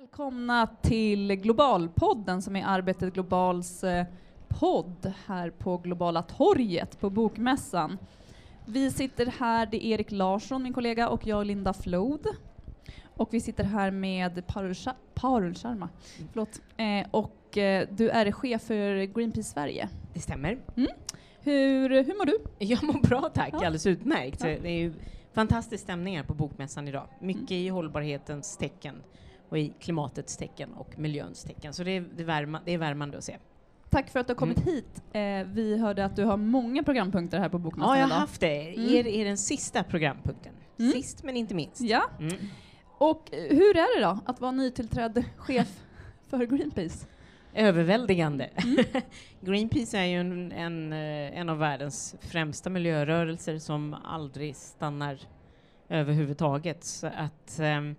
Välkomna till Globalpodden som är Arbetet Globals eh, podd här på Globala torget på Bokmässan. Vi sitter här, det är Erik Larsson, min kollega, och jag, Linda Flod. Och vi sitter här med Parul, Sha- Parul Sharma. Förlåt. Eh, och eh, du är chef för Greenpeace Sverige. Det stämmer. Hur, hur mår du? Jag mår bra tack, Ja. alldeles utmärkt. Ja. Det är ju fantastisk stämning här på Bokmässan idag. Mycket Mm. i hållbarhetens tecken och i klimatets tecken och miljöns tecken. Så det är, det är, värma, det är värmande att se. Tack för att du har kommit Mm. hit. Eh, vi hörde att du har många programpunkter här på Bokmässan Ja, jag har haft det. Mm. Er är den sista programpunkten. Mm. Sist men inte minst. Ja, Mm. och eh, hur är det då att vara nytillträdd chef för Greenpeace? Överväldigande. Mm. Greenpeace är ju en, en, eh, en av världens främsta miljörörelser som aldrig stannar överhuvudtaget. Så att ehm,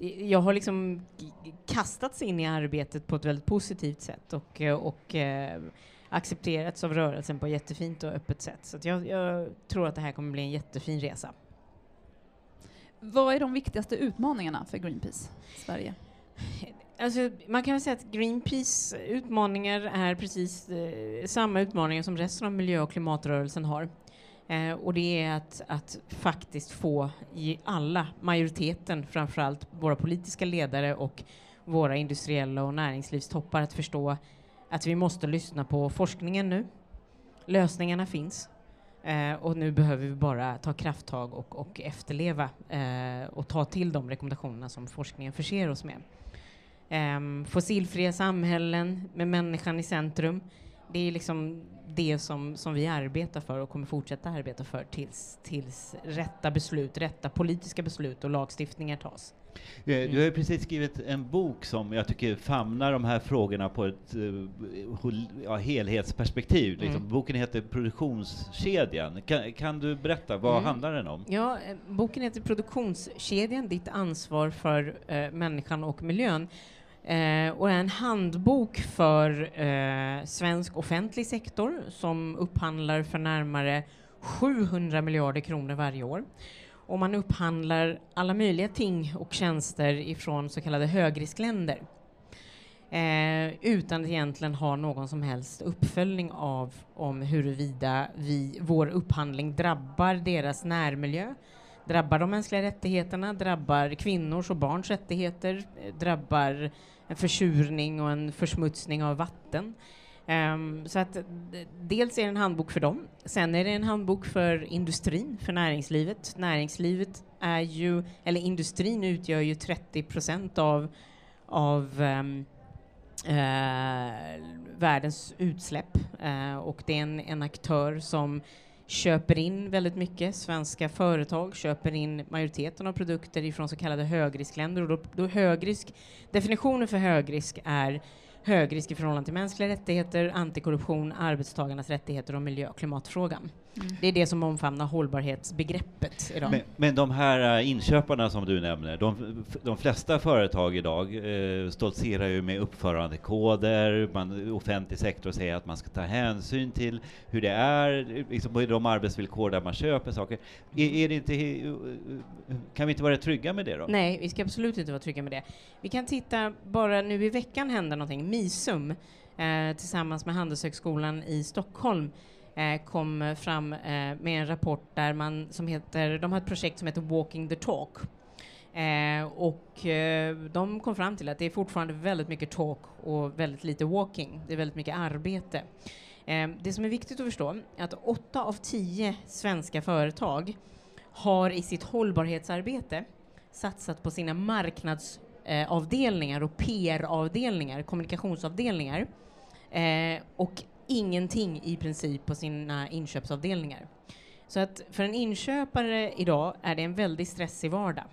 jag har liksom kastats in i arbetet på ett väldigt positivt sätt och, och eh, accepterats av rörelsen på ett jättefint och öppet sätt. Så jag, jag tror att det här kommer bli en jättefin resa. Vad är de viktigaste utmaningarna för Greenpeace Sverige? Alltså, man kan väl säga att Greenpeace utmaningar är precis eh, samma utmaningar som resten av miljö och klimatrörelsen har. Eh, och det är att, att faktiskt få i alla, majoriteten framförallt, våra politiska ledare och våra industriella och näringslivstoppar att förstå att vi måste lyssna på forskningen nu. Lösningarna finns. Eh, och nu behöver vi bara ta krafttag och, och efterleva eh, och ta till de rekommendationerna som forskningen förser oss med. Eh, fossilfria samhällen med människan i centrum. Det är liksom det som, som vi arbetar för och kommer fortsätta arbeta för tills, tills rätta beslut, rätta politiska beslut och lagstiftningar tas. Eh, Du har ju precis skrivit en bok som jag tycker famnar de här frågorna på ett eh, ja, helhetsperspektiv. Liksom. Mm. Boken heter Produktionskedjan. Kan, kan du berätta, vad Mm. handlar den om? Ja, eh, boken heter Produktionskedjan, ditt ansvar för eh, människan och miljön. Eh, och är en handbok för eh, svensk offentlig sektor som upphandlar för närmare 700 miljarder kronor varje år. Och man upphandlar alla möjliga ting och tjänster ifrån så kallade högriskländer. Eh, utan att egentligen ha någon som helst uppföljning av om huruvida vi, vår upphandling drabbar deras närmiljö, drabbar de mänskliga rättigheterna, drabbar kvinnors och barns rättigheter, eh, drabbar en försurning och en försmutsning av vatten. Um, så att eh, dels är det en handbok för dem. Sen är det en handbok för industrin, för näringslivet. Näringslivet är ju, eller industrin utgör ju 30 procent av, av um, uh, världens utsläpp uh, och det är en, en aktör som köper in väldigt mycket. Svenska företag köper in majoriteten av produkter ifrån så kallade högriskländer och då, då högrisk, definitionen för högrisk är högrisk i förhållande till mänskliga rättigheter, antikorruption, arbetstagarnas rättigheter och miljö och klimatfrågan. Det är det som omfamnar hållbarhetsbegreppet idag. Men, men de här eh, inköparna som du nämner, de, de flesta företag idag eh, stoltserar ju med uppförandekoder, man, offentlig sektor säger att man ska ta hänsyn till hur det är, liksom de arbetsvillkor där man köper saker. Är, är det inte, kan vi inte vara trygga med det då? Nej, vi ska absolut inte vara trygga med det. Vi kan titta, bara nu i veckan hände någonting. Misum eh, tillsammans med Handelshögskolan i Stockholm Eh, kom eh, fram eh, med en rapport där man, som heter, de har ett projekt som heter Walking the Talk. Eh, och eh, de kom fram till att det är fortfarande väldigt mycket talk och väldigt lite walking. Det är väldigt mycket arbete. Eh, det som är viktigt att förstå är att åtta av tio svenska företag har i sitt hållbarhetsarbete satsat på sina marknadsavdelningar eh, och PR-avdelningar, kommunikationsavdelningar eh, och ingenting i princip på sina inköpsavdelningar. Så att för en inköpare idag är det en väldigt stressig vardag.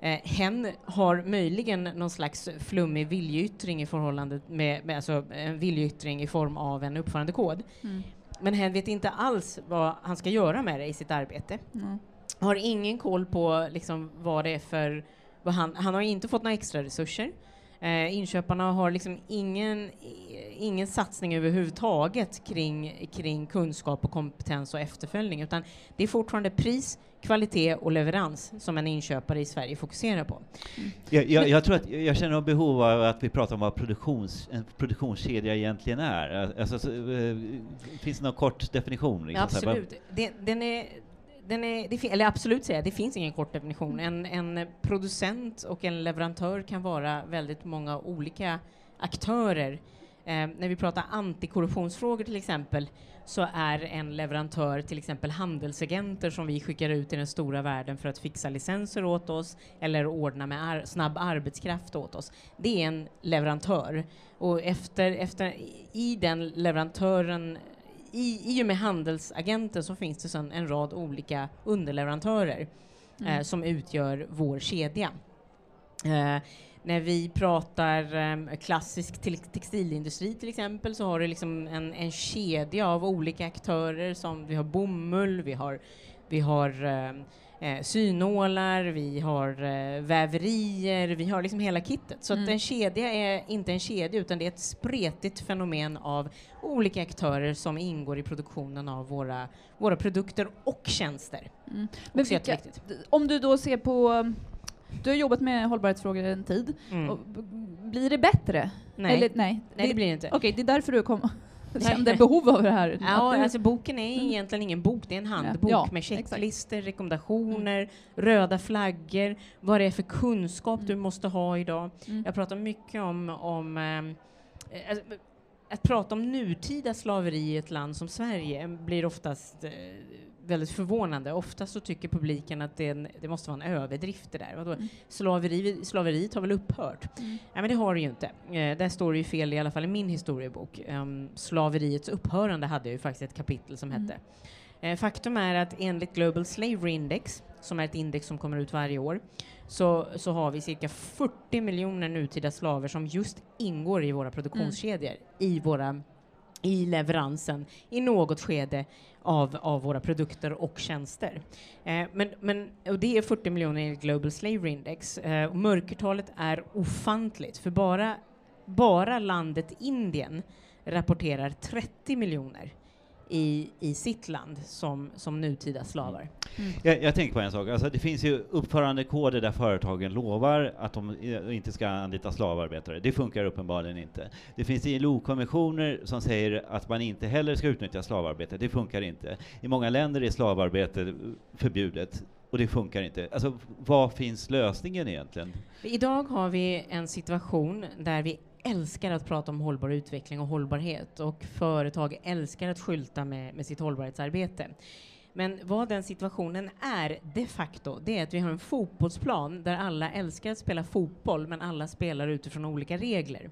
Eh, hen har möjligen någon slags flummig viljeyttring i förhållande med, med alltså en viljeyttring i form av en uppförandekod. Mm. Men hen vet inte alls vad han ska göra med det i sitt arbete Mm. har ingen koll på liksom vad det är för... Vad han, han har inte fått några extra resurser. Eh, inköparna har liksom ingen, ingen satsning överhuvudtaget kring, kring kunskap och kompetens och efterföljning utan det är fortfarande pris, kvalitet och leverans som en inköpare i Sverige fokuserar på. Jag, jag, jag tror att jag känner ett behov av att vi pratar om vad produktions, en produktionskedja egentligen är. Alltså, så, eh, finns det någon kort definition? Liksom, absolut. Den, den är, den är, det eller absolut säga, det finns ingen kort definition. En, en producent och en leverantör kan vara väldigt många olika aktörer. Eh, när vi pratar antikorruptionsfrågor till exempel så är en leverantör till exempel handelsagenter som vi skickar ut i den stora världen för att fixa licenser åt oss eller ordna med ar- snabb arbetskraft åt oss. Det är en leverantör. Och efter, efter, i den leverantören i, I och med handelsagenter så finns det sen en rad olika underleverantörer eh, som utgör vår kedja. Eh, när vi pratar eh, klassisk till textilindustri till exempel så har du liksom en, en kedja av olika aktörer som vi har bomull, vi har, vi har eh, synålar, vi har eh, väverier, vi har liksom hela kittet. Så Mm. att en kedja är inte en kedja utan det är ett spretigt fenomen av olika aktörer som ingår i produktionen av våra, våra produkter och tjänster. Mm. Men vilka, om du då ser på, du har jobbat med hållbarhetsfrågor en tid, Mm. blir det bättre? Nej. Eller, nej, Nej, det blir det inte. Okej, det är därför du kom. Kände behov av det här. Ja, du, alltså boken är Mm. egentligen ingen bok, det är en handbok Ja, med exakt. checklistor, rekommendationer, röda flaggor, vad det är för kunskap du Mm. måste ha idag. Mm. Jag pratar mycket om, om eh, alltså, att prata om nutida slaveri i ett land som Sverige blir oftast eh, väldigt förvånande. Oftast så tycker publiken att det, en, det måste vara en överdrift det där. Vadå? Mm. Slaveri, slaveriet har väl upphört? Mm. Nej, men det har det ju inte. Eh, där står det ju fel, i alla fall i min historiebok. Um, slaveriets upphörande hade ju faktiskt ett kapitel som Mm. hette. Eh, faktum är att enligt Global Slavery Index, som är ett index som kommer ut varje år, så, så har vi cirka 40 miljoner nutida slaver som just ingår i våra produktionskedjor, i, våra, i leveransen, i något skede av, av våra produkter och tjänster. Eh, men, men, och det är 40 miljoner enligt Global Slavery Index. Eh, och mörkertalet är ofantligt, för bara, bara landet Indien rapporterar 30 miljoner i, i sitt land som, som nutida slavar. Jag, jag tänker på en sak, alltså det finns ju uppförandekoder där företagen lovar att de inte ska anlita slavarbetare. Det funkar uppenbarligen inte. Det finns ILO-konventioner som säger att man inte heller ska utnyttja slavarbete. Det funkar inte. I många länder är slavarbete förbjudet och det funkar inte. Alltså, vad finns lösningen egentligen? Idag har vi en situation där vi älskar att prata om hållbar utveckling och hållbarhet och företag älskar att skylta med, med sitt hållbarhetsarbete. Men vad den situationen är de facto, det är att vi har en fotbollsplan där alla älskar att spela fotboll men alla spelar utifrån olika regler.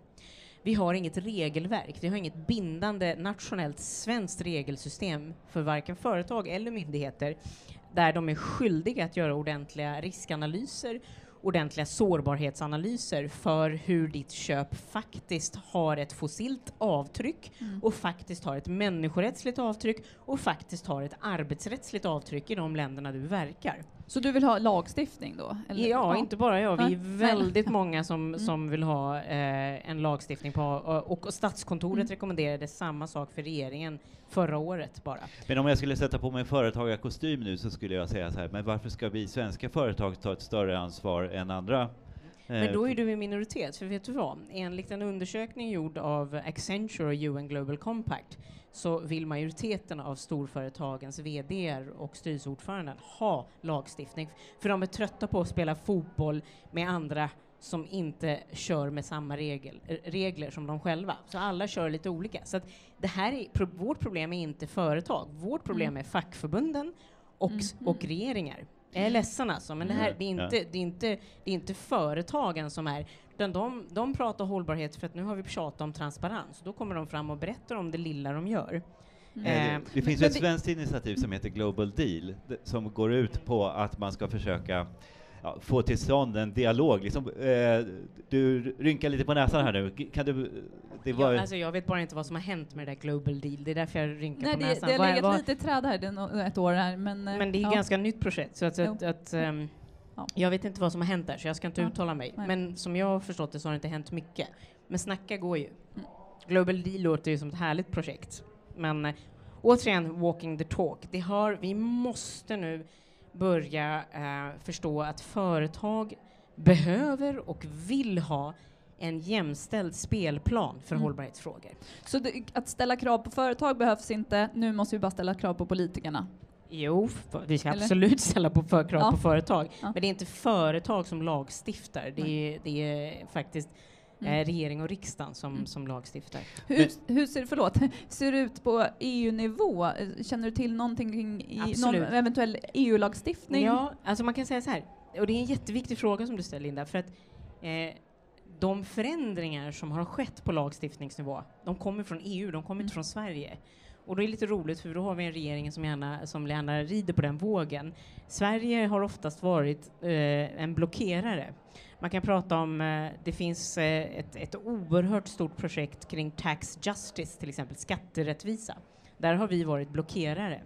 Vi har inget regelverk, vi har inget bindande nationellt svenskt regelsystem för varken företag eller myndigheter där de är skyldiga att göra ordentliga riskanalyser ordentliga sårbarhetsanalyser för hur ditt köp faktiskt har ett fossilt avtryck Mm. och faktiskt har ett människorättsligt avtryck och faktiskt har ett arbetsrättsligt avtryck i de länderna du verkar. Så du vill ha lagstiftning då? eller? Ja, inte bara jag. Vi är väldigt många som, Mm. som vill ha eh, en lagstiftning på och, och Statskontoret Mm. rekommenderade samma sak för regeringen förra året bara. Men om jag skulle sätta på mig företagarkostym nu så skulle jag säga så här, men varför ska vi svenska företag ta ett större ansvar än andra? Men Eh, då är du i minoritet, för vet du vad? Enligt en undersökning gjord av Accenture och UN Global Compact så vill majoriteten av storföretagens VD och styrelseordföranden ha lagstiftning. För de är trötta på att spela fotboll med andra som inte kör med samma regel, eh, regler som de själva. Så alla kör lite olika. Så det här är, pro, vårt problem är inte företag. Vårt problem Mm. är fackförbunden och, Mm. och regeringar. Jag är ledsen alltså, men det, här, det, är inte, det, är inte, det är inte företagen som är utan de, de pratar hållbarhet för att nu har vi tjatat om transparens. Då kommer de fram och berättar om det lilla de gör. Mm. Eh, Eh, det finns men ett det- svenskt initiativ som heter Global Deal som går ut på att man ska försöka ja, få till stånd en dialog. Liksom, eh, du rynkar lite på näsan här nu. Kan du, det var, Jag, alltså jag vet bara inte vad som har hänt med det där Global Deal. Det är därför jag rynkar Nej, på det, näsan. det har legat vad- lite träd här no- ett år här, men... eh, men det är ja. ganska nytt projekt, så att, att, att ehm, Ja. jag vet inte vad som har hänt där, så jag ska inte Ja. uttala mig. Nej. Men som jag har förstått det så har det inte hänt mycket. Men snacka går ju. Mm. Global Deal låter ju som ett härligt projekt. Men eh, återigen, walking the talk. Det har, vi måste nu börja eh, förstå att företag behöver och vill ha en jämställd spelplan för Mm. hållbarhetsfrågor. Så det, att ställa krav på företag behövs inte, nu måste vi bara ställa krav på politikerna. Jo, vi ska Eller? absolut ställa på för krav Ja. på företag, Ja. men det är inte företag som lagstiftar. Det är, det är faktiskt Mm. eh, regering och riksdagen som, Mm. som lagstiftar. Hur, hur ser, förlåt, ser det ut på EU-nivå? Känner du till någonting kring någon eventuell EU-lagstiftning? Ja, alltså man kan säga så här, och det är en jätteviktig fråga som du ställer Linda, för att eh, de förändringar som har skett på lagstiftningsnivå, de kommer från EU, de kommer Mm. inte från Sverige. Och det är lite roligt för då har vi en regering som gärna, som gärna rider på den vågen. Sverige har oftast varit eh, en blockerare. Man kan prata om, eh, det finns eh, ett, ett oerhört stort projekt kring tax justice, till exempel skatterättvisa. Där har vi varit blockerare.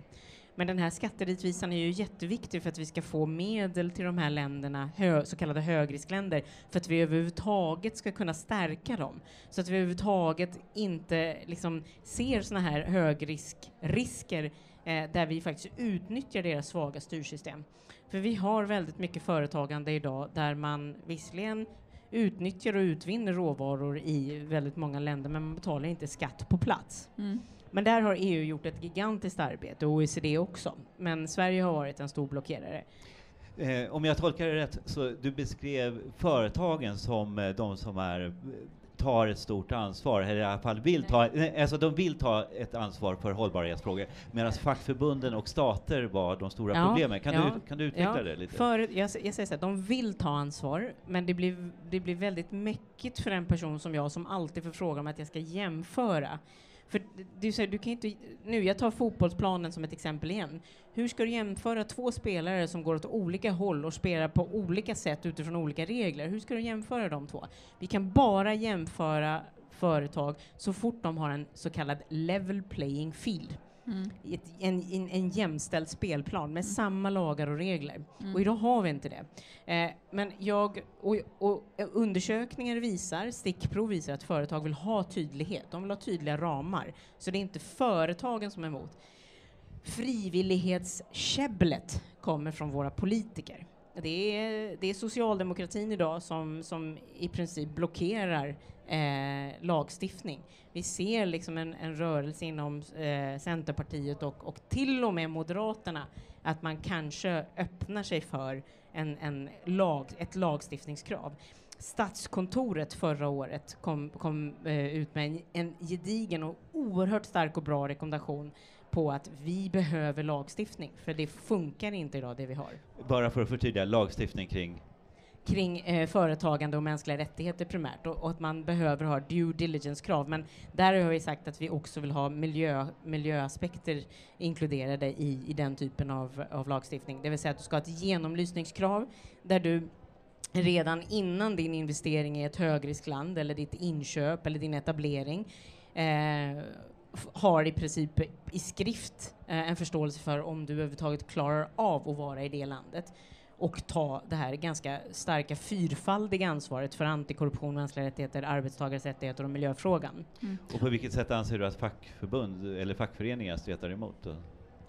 Men den här skatterättvisan är ju jätteviktig för att vi ska få medel till de här länderna, hö, så kallade högriskländer, för att vi överhuvudtaget ska kunna stärka dem. Så att vi överhuvudtaget inte liksom ser såna här högriskrisker eh, där vi faktiskt utnyttjar deras svaga styrsystem. För vi har väldigt mycket företagande idag där man visserligen utnyttjar och utvinner råvaror i väldigt många länder men man betalar inte skatt på plats. Mm. Men där har EU gjort ett gigantiskt arbete och OECD också. Men Sverige har varit en stor blockerare. Eh, om jag tolkar det rätt, så du beskrev företagen som eh, de som är, tar ett stort ansvar, eller i alla fall vill ta, nej, alltså de vill ta ett ansvar för hållbarhetsfrågor, medan fackförbunden och stater var de stora Ja, problemen. Kan, ja, du, kan du utveckla ja, det lite? För, jag, jag säger så här, de vill ta ansvar, men det blir, det blir väldigt mäckigt för en person som jag som alltid får fråga om att jag ska jämföra. För du, säger, du kan inte, nu, jag tar fotbollsplanen som ett exempel igen. Hur ska du jämföra två spelare som går åt olika håll och spelar på olika sätt utifrån olika regler? Hur ska du jämföra de två? Vi kan bara jämföra företag så fort de har en så kallad level playing field. Mm. ett, en, en, en jämställd spelplan med samma lagar och regler. Mm. Och idag har vi inte det. Eh, men jag, och, och undersökningar visar, stickprov visar att företag vill ha tydlighet. De vill ha tydliga ramar. Så det är inte företagen som är emot. Frivillighetskäbblet kommer från våra politiker. Det är, det är socialdemokratin idag som, som i princip blockerar eh, lagstiftning. Vi ser liksom en, en rörelse inom eh, Centerpartiet och, och till och med Moderaterna att man kanske öppnar sig för en, en lag, ett lagstiftningskrav. Statskontoret förra året kom, kom eh, ut med en, en gedigen och oerhört stark och bra rekommendation på att vi behöver lagstiftning, för det funkar inte idag det vi har Bara för att förtydliga, lagstiftning kring kring eh, företagande och mänskliga rättigheter primärt och, och att man behöver ha due diligence-krav. Men där har vi sagt att vi också vill ha miljö, miljöaspekter inkluderade i, i den typen av, av lagstiftning. Det vill säga att du ska ha ett genomlysningskrav där du redan innan din investering i ett högriskland eller ditt inköp eller din etablering eh, har i princip i skrift eh, en förståelse för om du överhuvudtaget klarar av att vara i det landet och ta det här ganska starka fyrfaldiga ansvaret för antikorruption, mänskliga rättigheter, arbetstagares rättigheter och miljöfrågan. Och på vilket sätt anser du att fackförbund eller fackföreningar stretar emot? Då?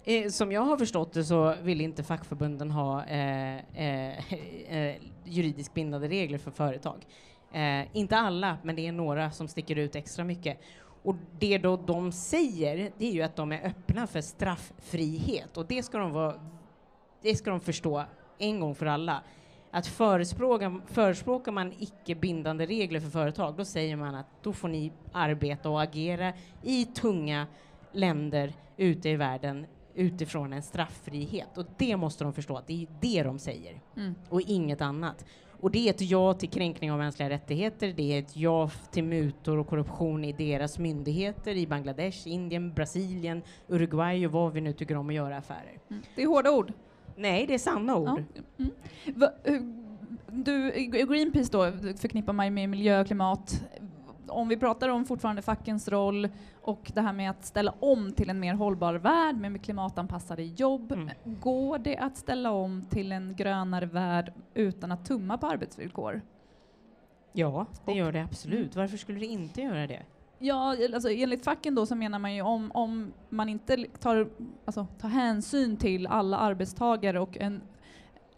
Eh, som jag har förstått det så vill inte fackförbunden ha eh, eh, eh, juridiskt bindande regler för företag. Eh, inte alla, men det är några som sticker ut extra mycket. Och det då de säger, det är ju att de är öppna för strafffrihet och det ska de, vara, det ska de förstå en gång för alla. Att förespråka, förespråkar man icke bindande regler för företag, då säger man att då får ni arbeta och agera i tunga länder ute i världen utifrån en strafffrihet. Och det måste de förstå, att det är det de säger Mm. och inget annat. Och det är ett ja till kränkning av mänskliga rättigheter, det är ett ja till mutor och korruption i deras myndigheter i Bangladesh, Indien, Brasilien, Uruguay och vad vi nu tycker om att göra affärer. Mm. Det är hårda ord. Nej, det är sanna ord. Ja. Mm. Va, hur- du, Greenpeace då förknippar man med miljö och klimat. Om vi pratar om fortfarande fackens roll och det här med att ställa om till en mer hållbar värld med klimatanpassade jobb. Mm. Går det att ställa om till en grönare värld utan att tumma på arbetsvillkor? Ja, det gör det absolut. Varför skulle det inte göra det? Ja, alltså enligt facken då så menar man ju om, om man inte tar, alltså, tar hänsyn till alla arbetstagare och en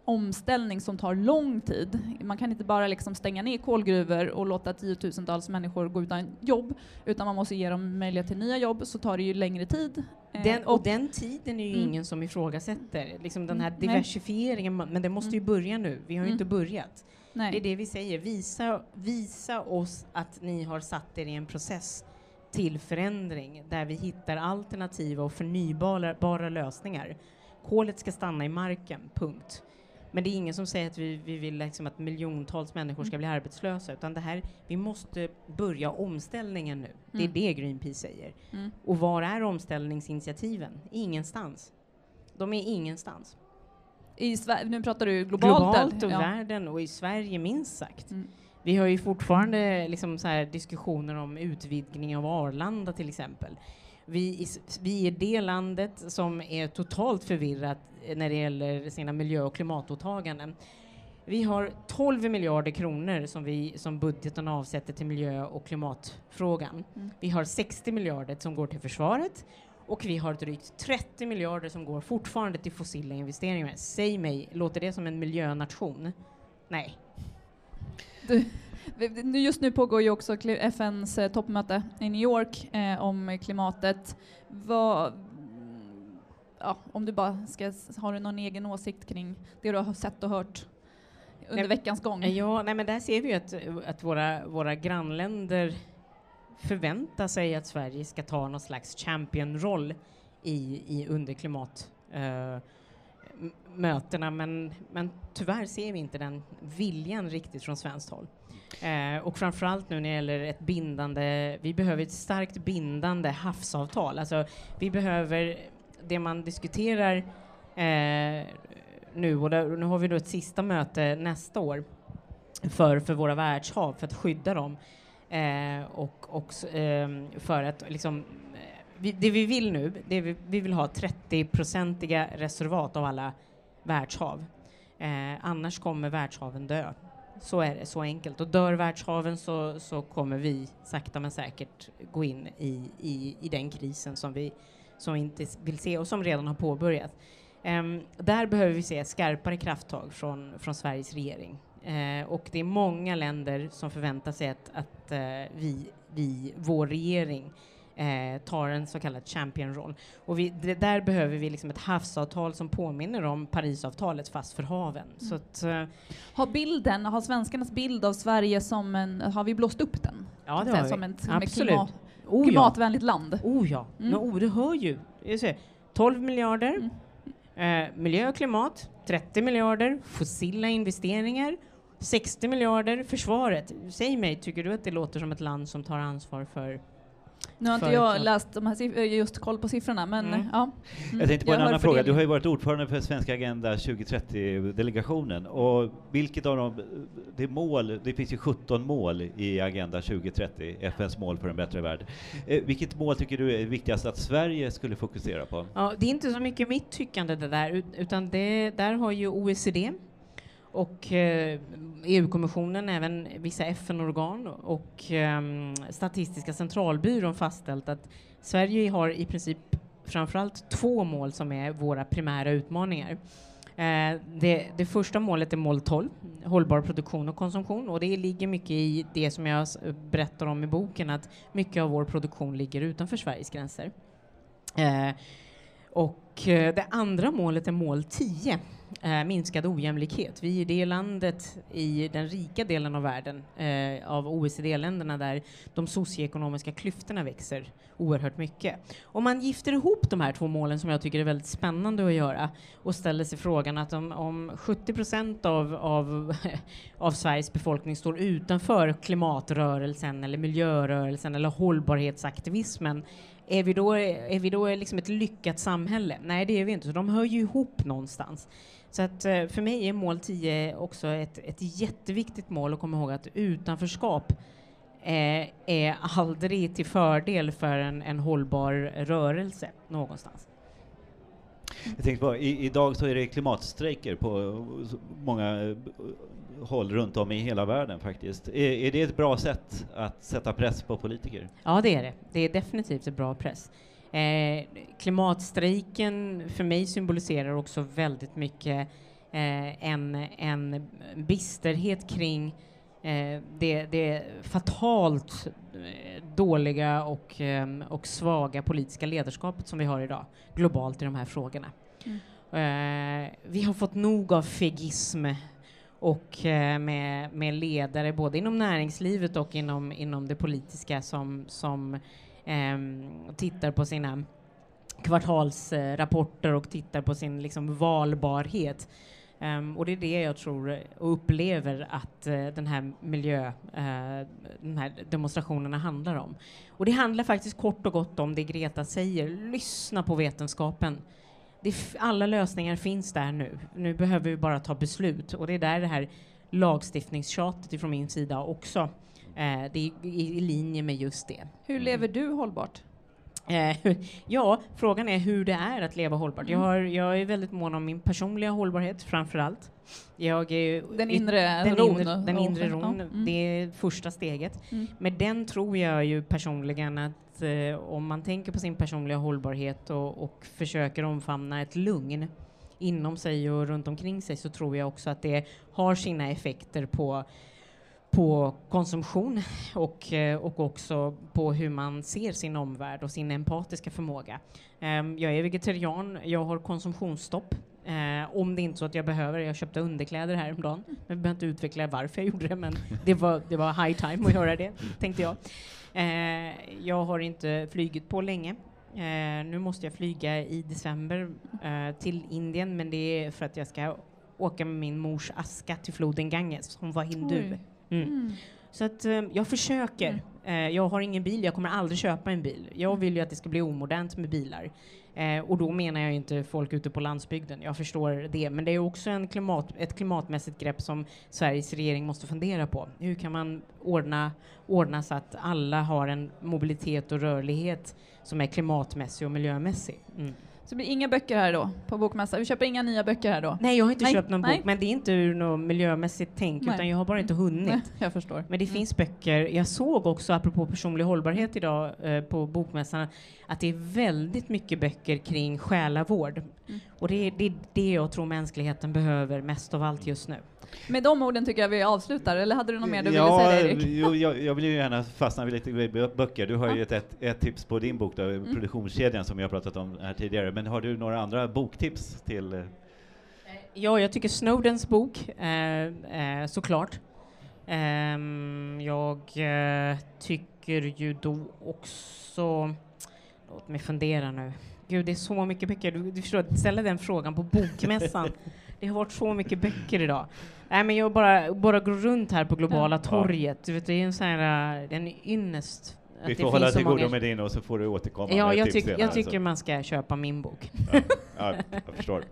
omställning som tar lång tid. Man kan inte bara liksom stänga ner kolgruvor och låta tiotusentals människor gå utan jobb, utan man måste ge dem möjlighet till nya jobb, så tar det ju längre tid. Eh, den, och, och, den tiden är ju mm. ingen som ifrågasätter. Liksom den här diversifieringen, men det måste ju mm. börja nu. Vi har ju mm. inte börjat. Nej. Det är det vi säger. Visa, visa oss att ni har satt er i en process till förändring där vi hittar alternativa och förnybara lösningar. Kolet ska stanna i marken, punkt. Men det är ingen som säger att vi, vi vill liksom att miljontals människor ska bli arbetslösa, utan det här, vi måste börja omställningen nu. Det är mm. det Greenpeace säger. Mm. Och var är omställningsinitiativen? Ingenstans. De är ingenstans. I nu pratar du globalt? Globalt och ja. världen och i Sverige minst sagt. Mm. Vi har ju fortfarande liksom så här diskussioner om utvidgning av Arlanda till exempel. Vi, vi är det landet som är totalt förvirrat när det gäller sina miljö och klimatåtaganden. Vi har 12 miljarder kronor som, vi, som budgeten avsätter till miljö och klimatfrågan. Mm. Vi har 60 miljarder som går till försvaret och vi har drygt 30 miljarder som går fortfarande till fossila investeringar. Säg mig, låter det som en miljönation? Nej. Du, Just nu pågår ju också FNs eh, toppmöte i New York eh, om klimatet. Vad, ja, om du bara ska, har du någon egen åsikt kring det du har sett och hört under nej, veckans gång? Ja, nej, men där ser vi ju att, att våra, våra grannländer förväntar sig att Sverige ska ta någon slags championroll i, i under klimatmötena, uh, men, men tyvärr ser vi inte den viljan riktigt från svenskt håll. Eh, och framförallt nu när det gäller ett bindande, vi behöver ett starkt bindande havsavtal. Alltså vi behöver det man diskuterar eh, nu, och där, nu har vi då ett sista möte nästa år för, för våra världshav, för att skydda dem. Eh, och också ehm, för att liksom, eh, vi, det vi vill nu, det vi, vi vill ha 30-procentiga reservat av alla världshav. Eh, annars kommer världshaven dö. Så är det, så enkelt. Och dör världshaven så, så kommer vi sakta men säkert gå in i, i, i den krisen som vi, som vi inte vill se och som redan har påbörjat. Um, där behöver vi se skarpare krafttag från, från Sveriges regering. Uh, och det är många länder som förväntar sig att, att uh, vi, vi, vår regering eh, tar en så kallad championroll. Och vi, det, där behöver vi liksom ett havsavtal som påminner om Parisavtalet fast för haven. Mm. Så att, eh, har bilden, har svenskarnas bild av Sverige som en, har vi blåst upp den? Ja, det har vi. Som ett Absolut. Klimat, oh, klimatvänligt land? Oh ja, mm. no, du hör ju. Ser, 12 miljarder, mm. eh, miljö och klimat, 30 miljarder, fossila investeringar, 60 miljarder, försvaret. Säg mig, tycker du att det låter som ett land som tar ansvar för nu har inte jag läst de här eh, just koll på siffrorna, men mm. ja. Mm. Jag tänkte på en annan fråga. Du har ju varit ordförande för Svenska Agenda 2030-delegationen. Och vilket av dem, det mål, det finns ju 17 mål i Agenda 2030, FNs mål för en bättre värld. Eh, vilket mål tycker du är viktigast att Sverige skulle fokusera på? Ja, det är inte så mycket mitt tyckande det där, utan det, där har ju OECD och eh, EU-kommissionen, även vissa FN-organ och eh, Statistiska centralbyrån fastställt att Sverige har i princip framförallt två mål som är våra primära utmaningar. Eh, det, det, första målet är mål 12, hållbar produktion och konsumtion och det ligger mycket i det som jag berättar om i boken att mycket av vår produktion ligger utanför Sveriges gränser. Eh, och eh, det andra målet är mål 10 eh, minskad ojämlikhet. Vi är det landet i den rika delen av världen, eh, av OECD-länderna, där de socioekonomiska klyftorna växer oerhört mycket. Om man gifter ihop de här två målen, som jag tycker är väldigt spännande att göra, och ställer sig frågan att om, om 70 procent av, av, av Sveriges befolkning står utanför klimatrörelsen eller miljörörelsen eller hållbarhetsaktivismen, är vi då, är vi då liksom ett lyckat samhälle? Nej, det är vi inte. Så de hör ju ihop någonstans. Så att eh, för mig är mål 10 också ett, ett jätteviktigt mål att komma ihåg att utanförskap eh, är aldrig till fördel för en, en hållbar rörelse någonstans. Jag tänkte på, i, idag så är det klimatstrejker på många håll runt om i hela världen faktiskt. Är, är det ett bra sätt att sätta press på politiker? Ja, det är det. Det är definitivt ett bra press. Eh, klimatstrejken för mig symboliserar också väldigt mycket eh, en, en bisterhet kring eh, det, det fatalt eh, dåliga och, eh, och svaga politiska ledarskapet som vi har idag globalt i de här frågorna. Mm. Vi har fått nog av fegism och med, med ledare både inom näringslivet och inom, inom det politiska som, som eh, tittar på sina kvartalsrapporter och tittar på sin liksom, valbarhet. Um, och det är det jag tror och upplever att uh, den här miljö, eh, uh, de här demonstrationerna handlar om. Och det handlar faktiskt kort och gott om det Greta säger, lyssna på vetenskapen alla lösningar finns där nu. Nu behöver vi bara ta beslut och det är där det här lagstiftningstjatet från min sida också, eh, det är i, linje med just det. Hur mm. lever du hållbart? Eh, ja, frågan är hur det är att leva hållbart. Jag, mm. har, jag är väldigt mån om min personliga hållbarhet framför allt. Jag är, den inre den ron? Inre, den inre ron, mm. det är första steget. Mm. Med den tror jag ju personligen att eh, om man tänker på sin personliga hållbarhet och, och försöker omfamna ett lugn inom sig och runt omkring sig så tror jag också att det har sina effekter på på konsumtion och, eh, och också på hur man ser sin omvärld och sin empatiska förmåga. Ehm, jag är vegetarian, jag har konsumtionsstopp. Eh, om det inte är så att jag behöver, jag köpte underkläder häromdagen. Men behöver inte utveckla varför jag gjorde det, men det var, det var high time att göra det, tänkte jag. Eh, jag har inte flygit på länge. Nu måste jag flyga i december till Indien, men det är för att jag ska åka med min mors aska till floden Ganges. Hon var hindu. Oj. Mm. mm. Så att eh, jag försöker. Mm. Eh, jag har ingen bil, jag kommer aldrig köpa en bil. Jag vill ju att det ska bli omodernt med bilar. Eh, och då menar jag inte folk ute på landsbygden, jag förstår det. Men det är också en klimat, ett klimatmässigt grepp som Sveriges regering måste fundera på. Hur kan man ordna, ordna så att alla har en mobilitet och rörlighet som är klimatmässig och miljömässig? Mm. Så det blir inga böcker här då på bokmässan? Vi köper inga nya böcker här då? Nej, jag har inte Nej. köpt någon Nej. bok, men det är inte ur något miljömässigt tänk, Nej. utan jag har bara inte hunnit. Nej, jag förstår. Men det mm. finns böcker. Jag såg också, apropå personlig hållbarhet idag eh, på bokmässan, att det är väldigt mycket böcker kring själavård. Mm. Och det är, det det jag tror mänskligheten behöver mest av allt just nu. Med de orden tycker jag vi avslutar, eller hade du något mer du ja, ville säga Erik? Jo, jag, jag vill ju gärna fastna vid lite böcker. Du har ja. ju ett, ett, ett, tips på din bok, då, mm. Produktionskedjan, som jag pratat om här tidigare. Men har du några andra boktips till? Eh? Ja, jag tycker Snowdens bok, eh, eh, såklart. Um, jag uh, tycker ju då också... Låt mig fundera nu. Gud, det är så mycket böcker. Du, du förstår, ställa den frågan på bokmässan. det har varit så mycket böcker idag. Nej, men jag bara, bara går runt här på globala ja. torget. Du vet, det är en sån här, en ynnest. Vi får hålla till godo med din och så får du återkomma ja, med jag tyck, senare, Jag tycker så. man ska köpa min bok. Ja, ja, jag förstår.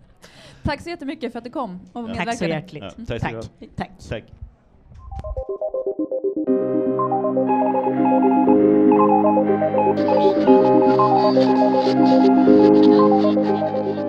Tack så jättemycket för att du kom och ja. Tack så hjärtligt. Ja, tack. tack. Thank you.